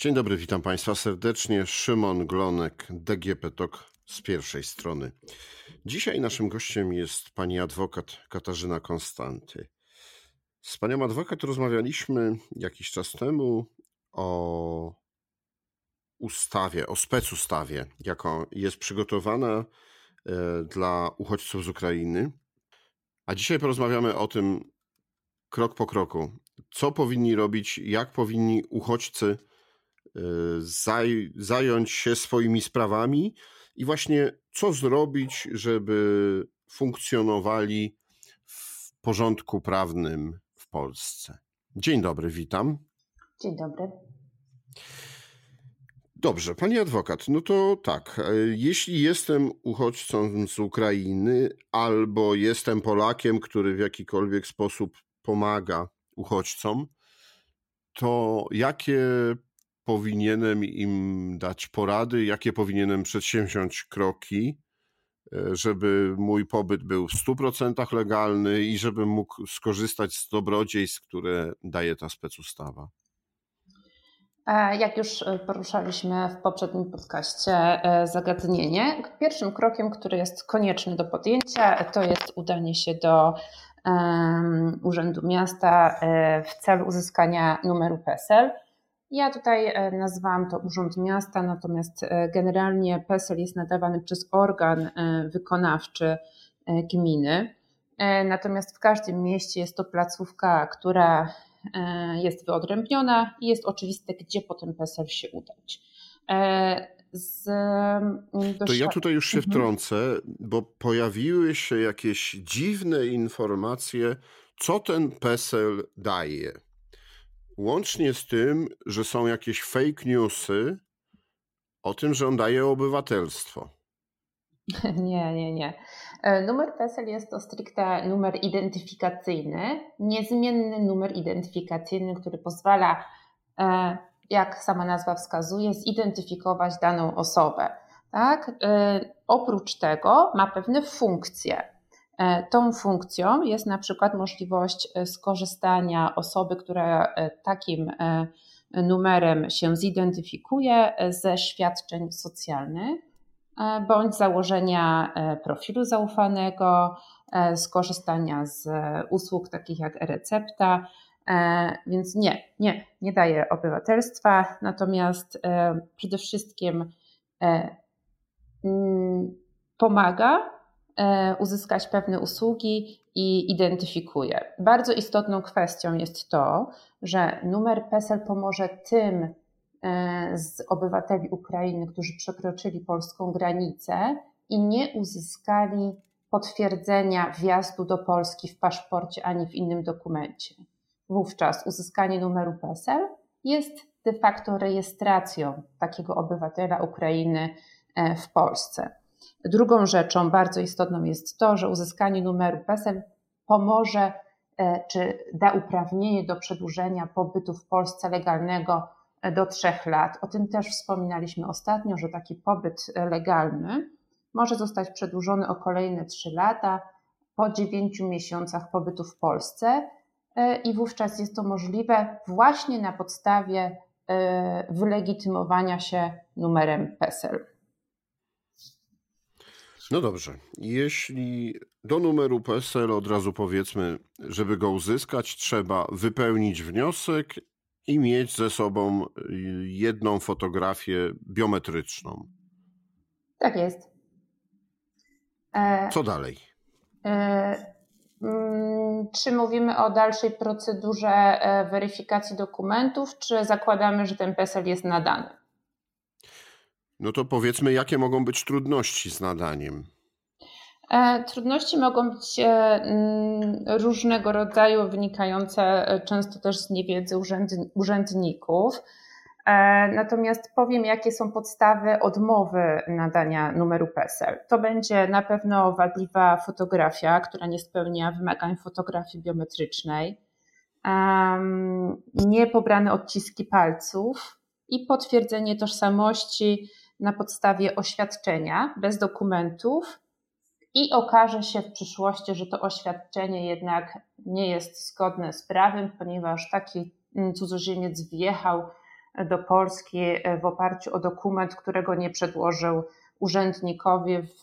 Dzień dobry, witam Państwa serdecznie. Szymon Glonek, DGP TOK z pierwszej strony. Dzisiaj naszym gościem jest pani adwokat Katarzyna Konstanty. Z panią adwokat rozmawialiśmy jakiś czas temu o ustawie, o specustawie, jaką jest przygotowana e, dla uchodźców z Ukrainy. A dzisiaj porozmawiamy o tym krok po kroku. Co powinni robić, jak powinni uchodźcy zaj zająć się swoimi sprawami i właśnie co zrobić, żeby funkcjonowali w porządku prawnym w Polsce. Dzień dobry, witam. Dzień dobry. Dobrze, pani adwokat, no to tak, e, jeśli jestem uchodźcą z Ukrainy albo jestem Polakiem, który w jakikolwiek sposób pomaga uchodźcom, to jakie powinienem im dać porady, jakie powinienem przedsięwziąć kroki, e, żeby mój pobyt był w 100% legalny i żebym mógł skorzystać z dobrodziejstw, które daje ta specustawa? Jak już e, poruszaliśmy w poprzednim podcaście e, zagadnienie, pierwszym krokiem, który jest konieczny do podjęcia, to jest udanie się do um, Urzędu Miasta w celu uzyskania numeru PESEL. Ja tutaj nazwałam to Urząd Miasta, natomiast generalnie PESEL jest nadawany przez organ wykonawczy gminy. Natomiast w każdym mieście jest to placówka, która E, jest wyodrębniona i jest oczywiste, gdzie po ten PESEL się udać. E, z, mm, to ja tutaj już się mhm. wtrącę, bo pojawiły się jakieś dziwne informacje, co ten PESEL daje. Łącznie z tym, że są jakieś fake newsy o tym, że on daje obywatelstwo. Nie, nie, nie. E, numer PESEL jest to stricte numer identyfikacyjny, niezmienny numer identyfikacyjny, który pozwala, e, jak sama nazwa wskazuje, zidentyfikować daną osobę. Tak? E, oprócz tego ma pewne funkcje. Tą funkcją jest na przykład możliwość skorzystania osoby, która takim numerem się zidentyfikuje ze świadczeń socjalnych E, bądź założenia e, profilu zaufanego, e, skorzystania z usług takich jak e-recepta. Więc nie, nie, nie daje obywatelstwa, natomiast przede wszystkim pomaga uzyskać pewne usługi i identyfikuje. Bardzo istotną kwestią jest to, że numer PESEL pomoże tym E, z obywateli Ukrainy, którzy przekroczyli polską granicę i nie uzyskali potwierdzenia wjazdu do Polski w paszporcie ani w innym dokumencie. Wówczas uzyskanie numeru PESEL jest de facto rejestracją takiego obywatela Ukrainy e, w Polsce. Drugą rzeczą bardzo istotną jest to, że uzyskanie numeru PESEL pomoże e, czy da uprawnienie do przedłużenia pobytu w Polsce legalnego do trzech lat. O tym też wspominaliśmy ostatnio, że taki pobyt legalny może zostać przedłużony o kolejne trzy lata po dziewięciu miesiącach pobytu w Polsce e, i wówczas jest to możliwe właśnie na podstawie e, wylegitymowania się numerem PESEL. No dobrze. Jeśli do numeru PESEL od razu powiedzmy, żeby go uzyskać, trzeba wypełnić wniosek i mieć ze sobą y, jedną fotografię biometryczną. Tak jest. E, Co dalej? E, mm, czy mówimy o dalszej procedurze e, weryfikacji dokumentów, czy zakładamy, że ten PESEL jest nadany? No to powiedzmy, jakie mogą być trudności z nadaniem? E, trudności mogą być e, mm, różnego rodzaju, wynikające e, często też z niewiedzy urzędników. Natomiast powiem, jakie są podstawy odmowy nadania numeru PESEL. To będzie na pewno wadliwa fotografia, która nie spełnia wymagań fotografii biometrycznej, niepobrane odciski palców i potwierdzenie tożsamości na podstawie oświadczenia bez dokumentów i okaże się w przyszłości, że to oświadczenie jednak nie jest zgodne z prawem, ponieważ taki cudzoziemiec wjechał do Polski w oparciu o dokument, którego nie przedłożył urzędnikowi w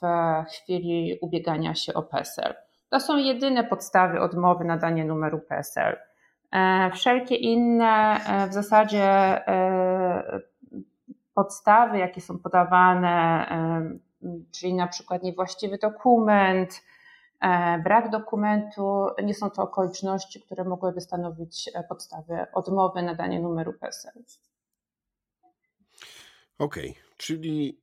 chwili ubiegania się o PESEL. To są jedyne podstawy odmowy nadania numeru PESEL. E, wszelkie inne e, w zasadzie e, podstawy, jakie są podawane, czyli na przykład niewłaściwy dokument, brak dokumentu, nie są to okoliczności, które mogłyby stanowić podstawę odmowy nadania numeru PESEL. Okej, okay, czyli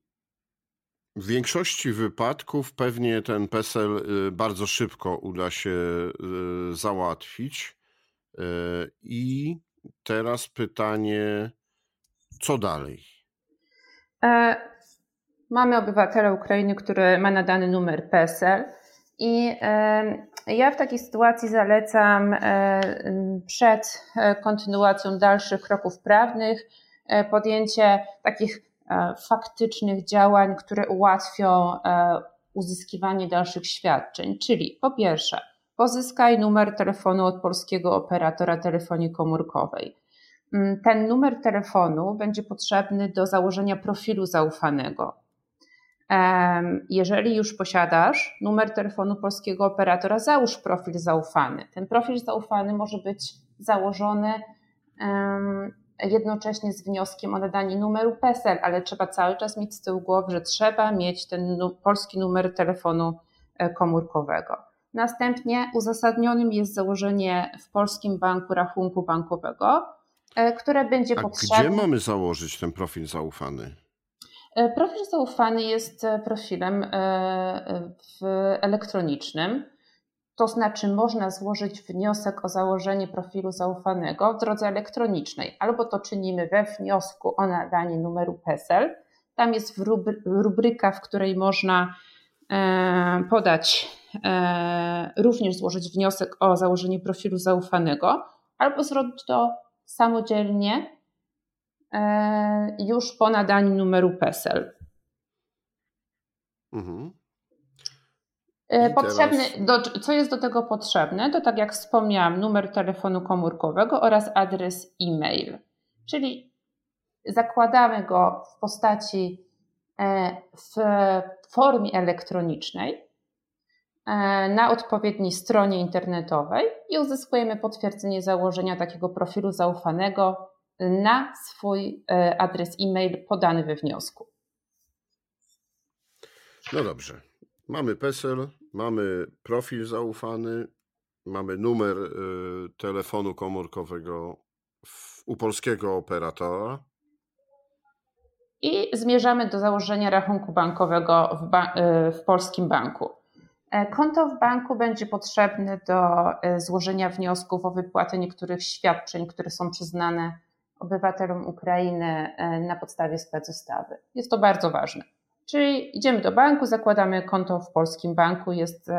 w większości wypadków pewnie ten PESEL y, bardzo szybko uda się y, załatwić. Y, I teraz pytanie, co dalej? E, mamy obywatela Ukrainy, który ma nadany numer PESEL. I e, ja w takiej sytuacji zalecam e, przed kontynuacją dalszych kroków prawnych podjęcie takich faktycznych działań, które ułatwią uzyskiwanie dalszych świadczeń. Czyli po pierwsze, pozyskaj numer telefonu od polskiego operatora telefonii komórkowej. Mm, ten numer telefonu będzie potrzebny do założenia profilu zaufanego. Jeżeli już posiadasz numer telefonu polskiego operatora, załóż profil zaufany. Ten profil zaufany może być założony jednocześnie z wnioskiem o nadanie numeru PESEL, ale trzeba cały czas mieć z tyłu głowy, że trzeba mieć ten polski numer telefonu e, komórkowego. Następnie uzasadnionym jest założenie w polskim banku rachunku bankowego, które będzie A potrzebne. Gdzie mamy założyć ten profil zaufany? E, profil zaufany jest profilem elektronicznym to znaczy można złożyć wniosek o założenie profilu zaufanego w drodze elektronicznej. Albo to czynimy we wniosku o nadanie numeru PESEL. Tam jest rubryka, w której można e, podać, e, również złożyć wniosek o założenie profilu zaufanego, albo zrobić to samodzielnie e, już po nadaniu numeru PESEL. Mhm. E, potrzebny, do, co jest do tego potrzebne? To tak jak wspomniałam, numer telefonu komórkowego oraz adres e-mail. Czyli zakładamy go w postaci e, w formie elektronicznej na odpowiedniej stronie internetowej i uzyskujemy potwierdzenie założenia takiego profilu zaufanego na swój adres e-mail podany we wniosku. No dobrze. Mamy PESEL, mamy profil zaufany, mamy numer y, telefonu komórkowego u polskiego operatora. I zmierzamy do założenia rachunku bankowego w, ba w polskim banku. E, konto w banku będzie potrzebne do y, złożenia wniosków o wypłatę niektórych świadczeń, które są przyznane obywatelom Ukrainy e, na podstawie specustawy. Jest to bardzo ważne. Czyli idziemy do banku, zakładamy konto w polskim banku. Jest,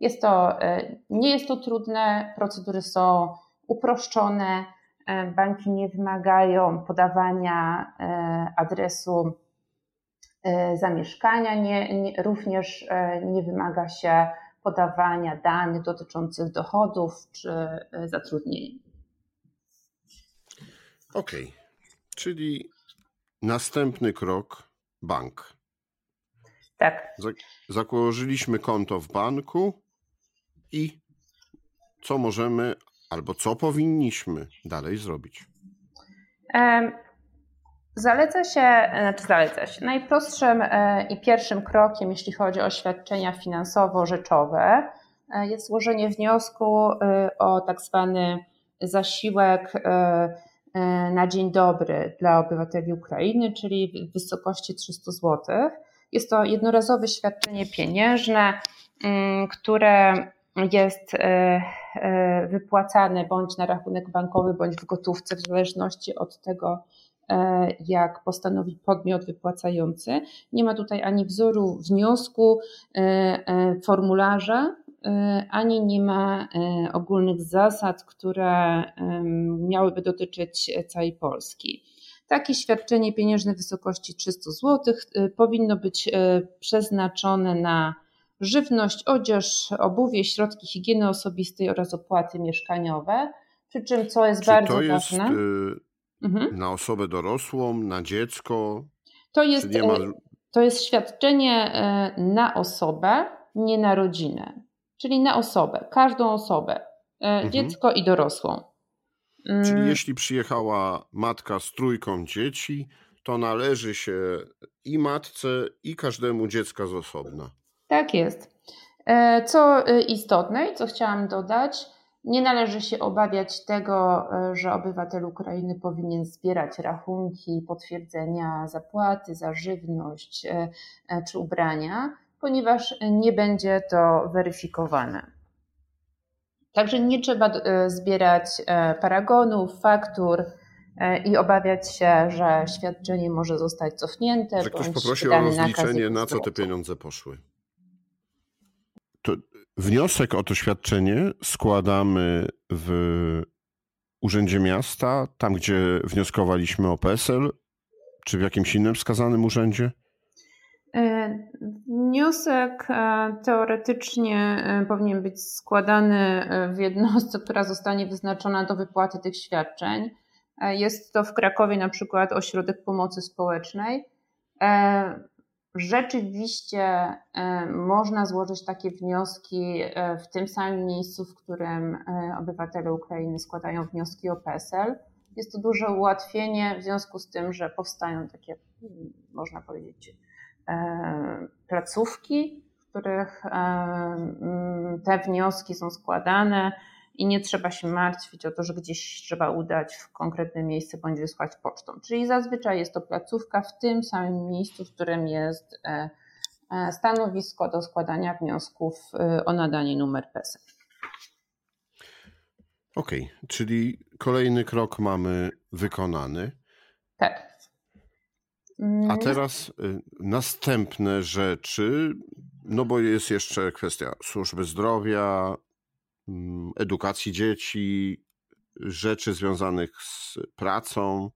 jest to, e, nie jest to trudne, procedury są uproszczone. E, banki nie wymagają podawania e, adresu zamieszkania, nie, nie, również nie wymaga się podawania danych dotyczących dochodów czy zatrudnienia. Okej, okay. czyli następny krok bank. Tak. Założyliśmy konto w banku i co możemy albo co powinniśmy dalej zrobić? Zaleca się, znaczy zaleca się. Najprostszym e, i pierwszym krokiem, jeśli chodzi o świadczenia finansowo-rzeczowe, e, jest złożenie wniosku e, o tak zwany zasiłek na dzień dobry dla obywateli Ukrainy, czyli w wysokości 300 zł. Jest to jednorazowe świadczenie pieniężne, mm, które jest e, e, wypłacane bądź na rachunek bankowy, bądź w gotówce, w zależności od tego, e, jak postanowi podmiot wypłacający. Nie ma tutaj ani wzoru wniosku, formularza, ani nie ma ogólnych zasad, które miałyby dotyczyć całej Polski. Takie świadczenie pieniężne w wysokości 300 zł powinno być przeznaczone na żywność, odzież, obuwie, środki higieny osobistej oraz opłaty mieszkaniowe. Przy czym, co jest Czy bardzo jest, ważne. Mhm. na osobę dorosłą, na dziecko? To jest, ma... to jest świadczenie na osobę, nie na rodzinę, czyli na osobę, każdą osobę, mhm. dziecko i dorosłą. Czyli mm. jeśli przyjechała matka z trójką dzieci, to należy się i matce, i każdemu dziecka z osobna. Tak jest. E, co e, istotne i co chciałam dodać, nie należy się obawiać tego, e, że obywatel Ukrainy powinien zbierać rachunki, potwierdzenia zapłaty za żywność czy ubrania, ponieważ nie będzie to weryfikowane. Także nie trzeba zbierać paragonów, faktur, E, i obawiać się, że świadczenie może zostać cofnięte. Że ktoś poprosi o rozliczenie, na co te pieniądze poszły. To wniosek o to świadczenie składamy w Urzędzie Miasta, tam gdzie wnioskowaliśmy o PESEL, czy w jakimś innym wskazanym urzędzie? E, wniosek e, teoretycznie powinien być składany w jednostce, która zostanie wyznaczona do wypłaty tych świadczeń. E, jest to w Krakowie na przykład ośrodek pomocy społecznej. E, rzeczywiście e, można złożyć takie wnioski w tym samym miejscu, w którym obywatele Ukrainy składają wnioski o PESEL. Jest to duże ułatwienie w związku z tym, że powstają takie, można powiedzieć, placówki, w których te wnioski są składane i nie trzeba się martwić o to, że gdzieś trzeba udać w konkretne miejsce bądź wysłać pocztą. Czyli zazwyczaj jest to placówka w tym samym miejscu, w którym jest e, e, stanowisko do składania wniosków e, o nadanie numer PESEL. Okej, okay, czyli kolejny krok mamy wykonany. Tak. A mm. teraz następne rzeczy, no bo jest jeszcze kwestia służby zdrowia, edukacji dzieci, rzeczy związanych z pracą.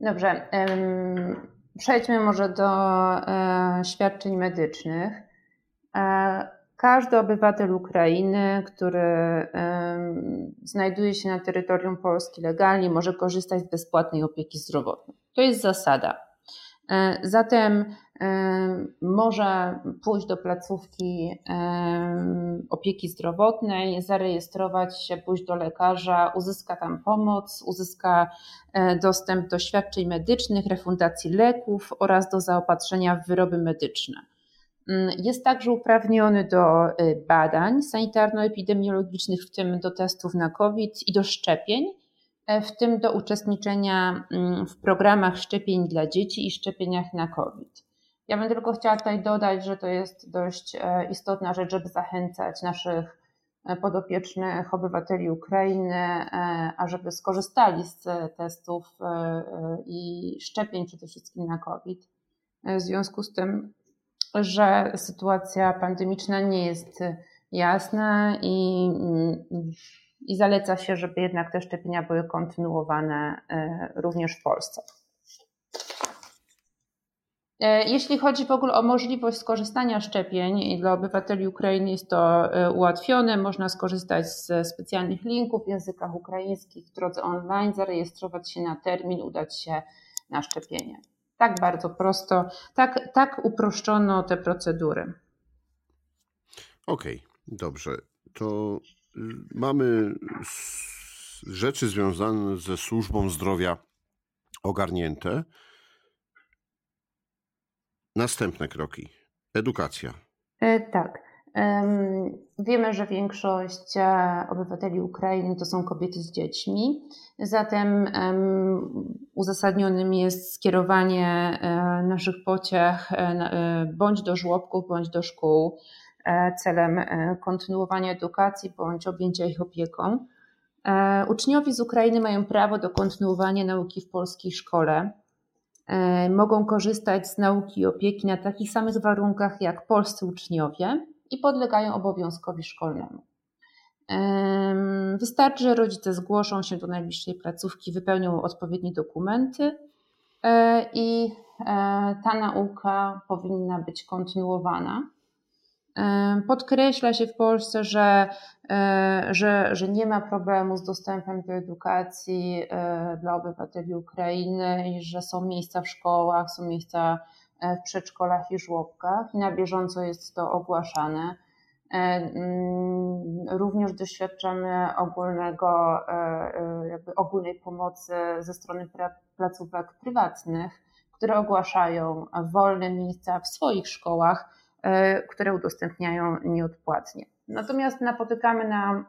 Dobrze. Przejdźmy może do e, świadczeń medycznych. E, każdy obywatel Ukrainy, który znajduje się na terytorium Polski legalnie, może korzystać z bezpłatnej opieki zdrowotnej. To jest zasada. E, zatem może pójść do placówki opieki zdrowotnej, zarejestrować się, pójść do lekarza, uzyska tam pomoc, uzyska e, dostęp do świadczeń medycznych, refundacji leków oraz do zaopatrzenia w wyroby medyczne. Mm, jest także uprawniony do e, badań sanitarno-epidemiologicznych, w tym do testów na COVID i do szczepień E, w tym do uczestniczenia mm, w programach szczepień dla dzieci i szczepieniach na COVID. Ja bym tylko chciała tutaj dodać, że to jest dość e, istotna rzecz, żeby zachęcać naszych e, podopiecznych obywateli Ukrainy, ażeby skorzystali z testów i szczepień przede wszystkim na COVID. W związku z tym, że sytuacja pandemiczna nie jest jasna i mm, i zaleca się, żeby jednak te szczepienia były kontynuowane e, również w Polsce. E, jeśli chodzi w ogóle o możliwość skorzystania szczepień dla obywateli Ukrainy, jest to e, ułatwione. Można skorzystać ze specjalnych linków w językach ukraińskich w drodze online, zarejestrować się na termin, udać się na szczepienie. Tak bardzo prosto, tak, tak uproszczono te procedury. Okej, okay, dobrze. To mamy rzeczy związane ze służbą zdrowia ogarnięte. Następne kroki. Edukacja. E, tak. Wiemy, że większość e, obywateli Ukrainy to są kobiety z dziećmi, zatem uzasadnionym jest skierowanie e, naszych pociech bądź do żłobków, bądź do szkół celem e, kontynuowania edukacji bądź objęcia ich opieką. E, uczniowie z Ukrainy mają prawo do kontynuowania nauki w polskiej szkole. Mogą korzystać z nauki i opieki na takich samych warunkach jak polscy uczniowie i podlegają obowiązkowi szkolnemu. Wystarczy, że rodzice zgłoszą się do najbliższej placówki, wypełnią odpowiednie dokumenty i ta nauka powinna być kontynuowana. Podkreśla się w Polsce, że, że, że nie ma problemu z dostępem do edukacji dla obywateli Ukrainy i że są miejsca w szkołach, są miejsca w przedszkolach i żłobkach i na bieżąco jest to ogłaszane. Mm, również doświadczamy ogólnego, jakby ogólnej pomocy ze strony placówek prywatnych, które ogłaszają wolne miejsca w swoich szkołach, e, które udostępniają nieodpłatnie. Natomiast napotykamy na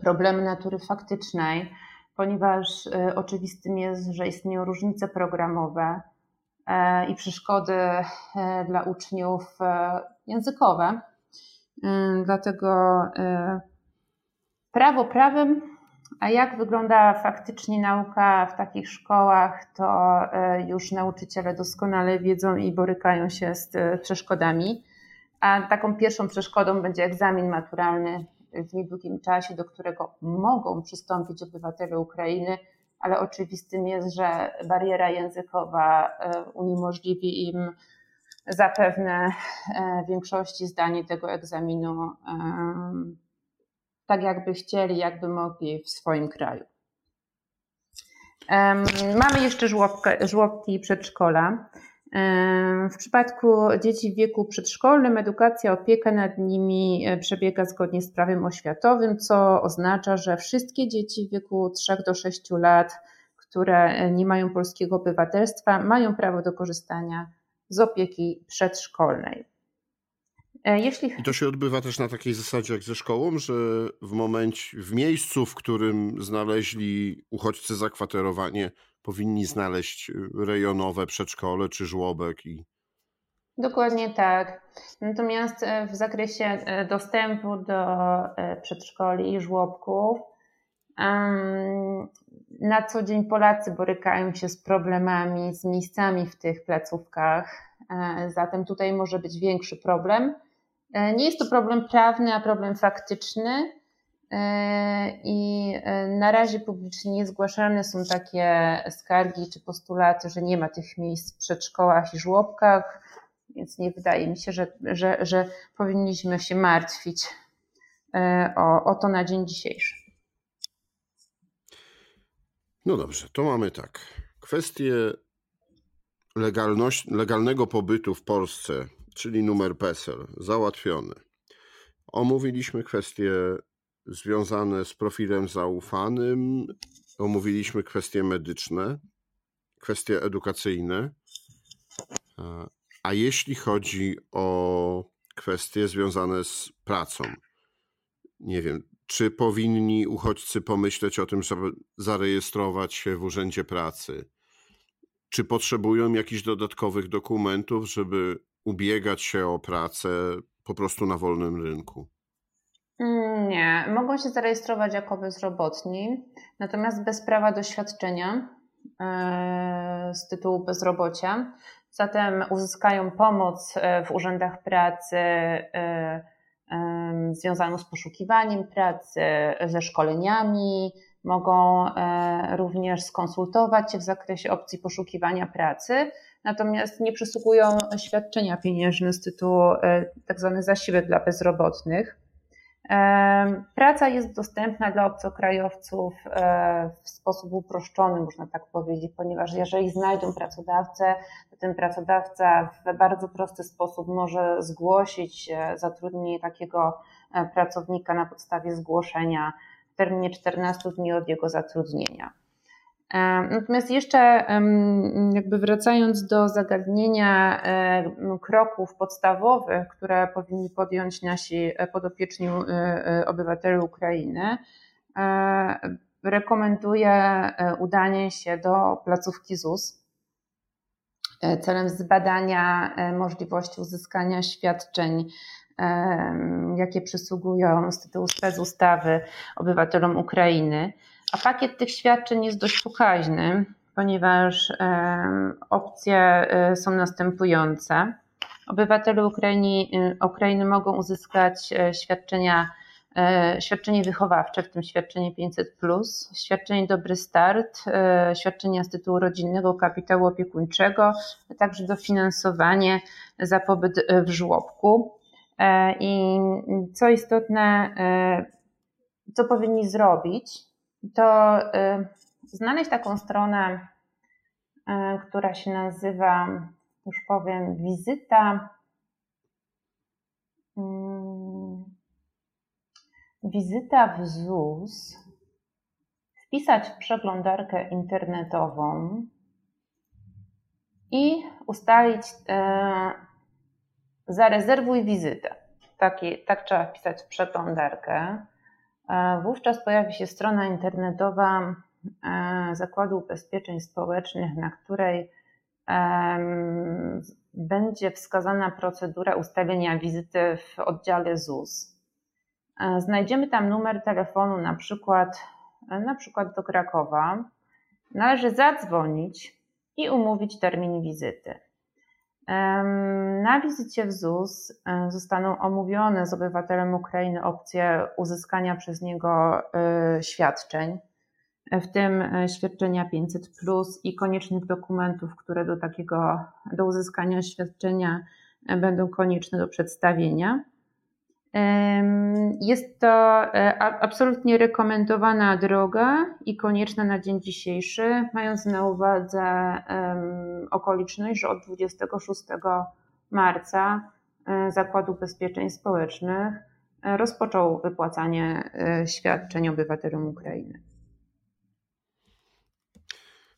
problemy natury faktycznej, ponieważ e, oczywistym jest, że istnieją różnice programowe e, i przeszkody dla uczniów językowe. Dlatego prawo prawem a jak wygląda faktycznie nauka w takich szkołach, to e, już nauczyciele doskonale wiedzą i borykają się z e, przeszkodami. A taką pierwszą przeszkodą będzie egzamin maturalny w niedługim czasie, do którego mogą przystąpić obywatele Ukrainy, ale oczywistym jest, że bariera językowa e, uniemożliwi im zapewne większości zdanie tego egzaminu tak, jakby chcieli, jakby mogli w swoim kraju. Mamy jeszcze żłobki i przedszkola. W przypadku dzieci w wieku przedszkolnym edukacja, opieka nad nimi e, przebiega zgodnie z prawem oświatowym, co oznacza, że wszystkie dzieci w wieku 3 do 6 lat, które nie mają polskiego obywatelstwa, mają prawo do korzystania z opieki przedszkolnej. E, jeśli... I to się odbywa też na takiej zasadzie jak ze szkołą, że w momencie, w miejscu, w którym znaleźli uchodźcy zakwaterowanie, powinni znaleźć rejonowe przedszkole czy żłobek i Dokładnie tak. Natomiast e, w zakresie e, dostępu do przedszkoli i żłobków, na co dzień Polacy borykają się z problemami, z miejscami w tych placówkach. Zatem tutaj może być większy problem. E, nie jest to problem prawny, a problem faktyczny. E, I e, na razie publicznie nie zgłaszane są takie skargi czy postulaty, że nie ma tych miejsc w przedszkołach i żłobkach, więc nie wydaje mi się, że, że, że powinniśmy się martwić o, o to na dzień dzisiejszy. No dobrze, to mamy tak. Kwestię legalność, legalnego pobytu w Polsce czyli numer PESEL, załatwiony. Omówiliśmy kwestie związane z profilem zaufanym, omówiliśmy kwestie medyczne, kwestie edukacyjne. A jeśli chodzi o kwestie związane z pracą, nie wiem, czy powinni uchodźcy pomyśleć o tym, żeby zarejestrować się w Urzędzie Pracy? Czy potrzebują jakichś dodatkowych dokumentów, żeby ubiegać się o pracę po prostu na wolnym rynku? Mm, nie, mogą się zarejestrować jako bezrobotni, natomiast bez prawa do świadczenia e, z tytułu bezrobocia. Zatem uzyskają pomoc e, w urzędach pracy e, związaną z poszukiwaniem pracy, ze szkoleniami, mogą również skonsultować się w zakresie opcji poszukiwania pracy natomiast nie przysługują świadczenia pieniężne z tytułu e, tzw. Tak zasiłek dla bezrobotnych. E, praca jest dostępna dla obcokrajowców e, w sposób uproszczony, można tak powiedzieć, ponieważ jeżeli znajdą pracodawcę, to ten pracodawca w bardzo prosty sposób może zgłosić zatrudnienie takiego pracownika na podstawie zgłoszenia w terminie 14 dni od jego zatrudnienia. Natomiast jeszcze jakby wracając do zagadnienia kroków podstawowych, które powinni podjąć nasi podopieczni e, e, obywatele Ukrainy, e, rekomenduję udanie się do placówki ZUS celem zbadania możliwości uzyskania świadczeń, jakie przysługują z tytułu specustawy obywatelom Ukrainy. A pakiet tych świadczeń jest dość pokaźny, ponieważ opcje e, są następujące. Obywatele Ukrainy, e, Ukrainy mogą uzyskać e, świadczenia, świadczenie wychowawcze, w tym świadczenie 500, świadczenie Dobry Start, świadczenia z tytułu rodzinnego kapitału opiekuńczego, a także dofinansowanie za pobyt w żłobku. I co istotne, co powinni zrobić, to znaleźć taką stronę, która się nazywa, już powiem, wizyta. Hmm, wizyta w ZUS, wpisać w przeglądarkę internetową i ustalić, e, zarezerwuj wizytę. Taki, tak trzeba wpisać w przeglądarkę. E, wówczas pojawi się strona internetowa e, Zakładu Ubezpieczeń Społecznych, na której będzie wskazana procedura ustawienia wizyty w oddziale ZUS. Znajdziemy tam numer telefonu, na przykład, na przykład do Krakowa. Należy zadzwonić i umówić termin wizyty. Na wizycie w ZUS e, zostaną omówione z obywatelem Ukrainy opcje uzyskania przez niego e, świadczeń, w tym e, świadczenia 500 plus i koniecznych dokumentów, które do takiego, do uzyskania świadczenia będą konieczne do przedstawienia. Jest to e, absolutnie rekomendowana droga i konieczna na dzień dzisiejszy, mając na uwadze okoliczność, że od 26 marca e, Zakład Ubezpieczeń Społecznych e, rozpoczął wypłacanie świadczeń obywatelom Ukrainy.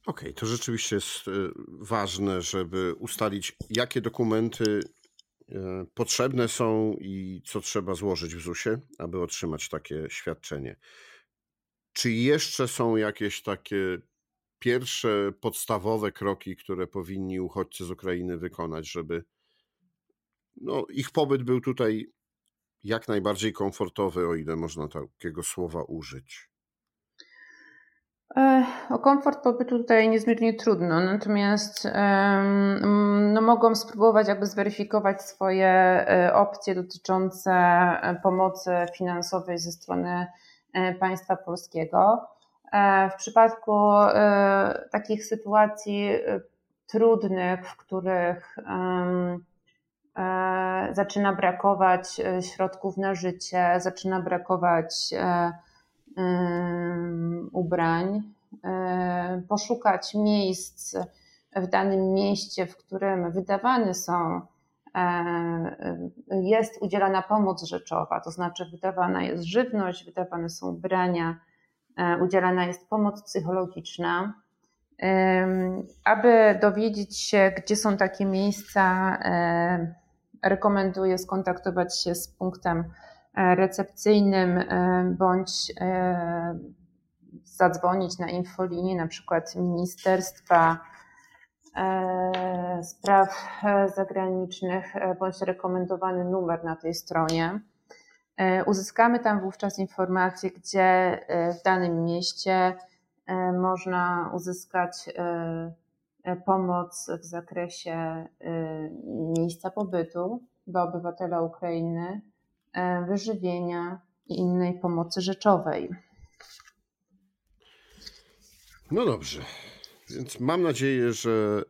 Okej, okay, to rzeczywiście jest ważne, żeby ustalić, jakie dokumenty potrzebne są i co trzeba złożyć w ZUS-ie, aby otrzymać takie świadczenie. Czy jeszcze są jakieś takie pierwsze podstawowe kroki, które powinni uchodźcy z Ukrainy wykonać, żeby no, ich pobyt był tutaj jak najbardziej komfortowy, o ile można takiego słowa użyć? O komfort pobytu tutaj niezmiernie trudno, natomiast no, mogą spróbować jakby zweryfikować swoje e, opcje dotyczące e, pomocy finansowej ze strony e, państwa polskiego. W przypadku takich sytuacji trudnych, w których zaczyna brakować środków na życie, zaczyna brakować ubrań, poszukać miejsc w danym mieście, w którym wydawane są, jest udzielana pomoc rzeczowa, to znaczy wydawana jest żywność, wydawane są ubrania, udzielana jest pomoc psychologiczna. Aby dowiedzieć się, gdzie są takie miejsca, rekomenduję skontaktować się z punktem recepcyjnym e, bądź e, zadzwonić na infolinię na przykład Ministerstwa Spraw Zagranicznych bądź rekomendowany numer na tej stronie. Uzyskamy tam wówczas informację, gdzie w danym mieście można uzyskać pomoc w zakresie miejsca pobytu dla obywatela Ukrainy E, wyżywienia i innej pomocy rzeczowej. No dobrze, więc mam nadzieję, że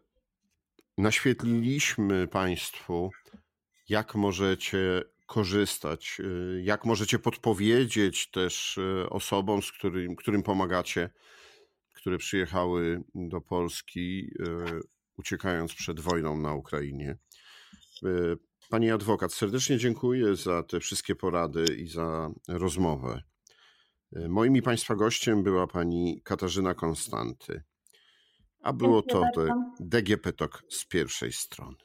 naświetliliśmy Państwu, jak możecie korzystać, e, jak możecie podpowiedzieć też e, osobom, z którym, którym pomagacie, które przyjechały do Polski, uciekając przed wojną na Ukrainie. Pani adwokat, serdecznie dziękuję za te wszystkie porady i za rozmowę. Moim i Państwa gościem była pani Katarzyna Konstanty, a było to DGP Talk z pierwszej strony.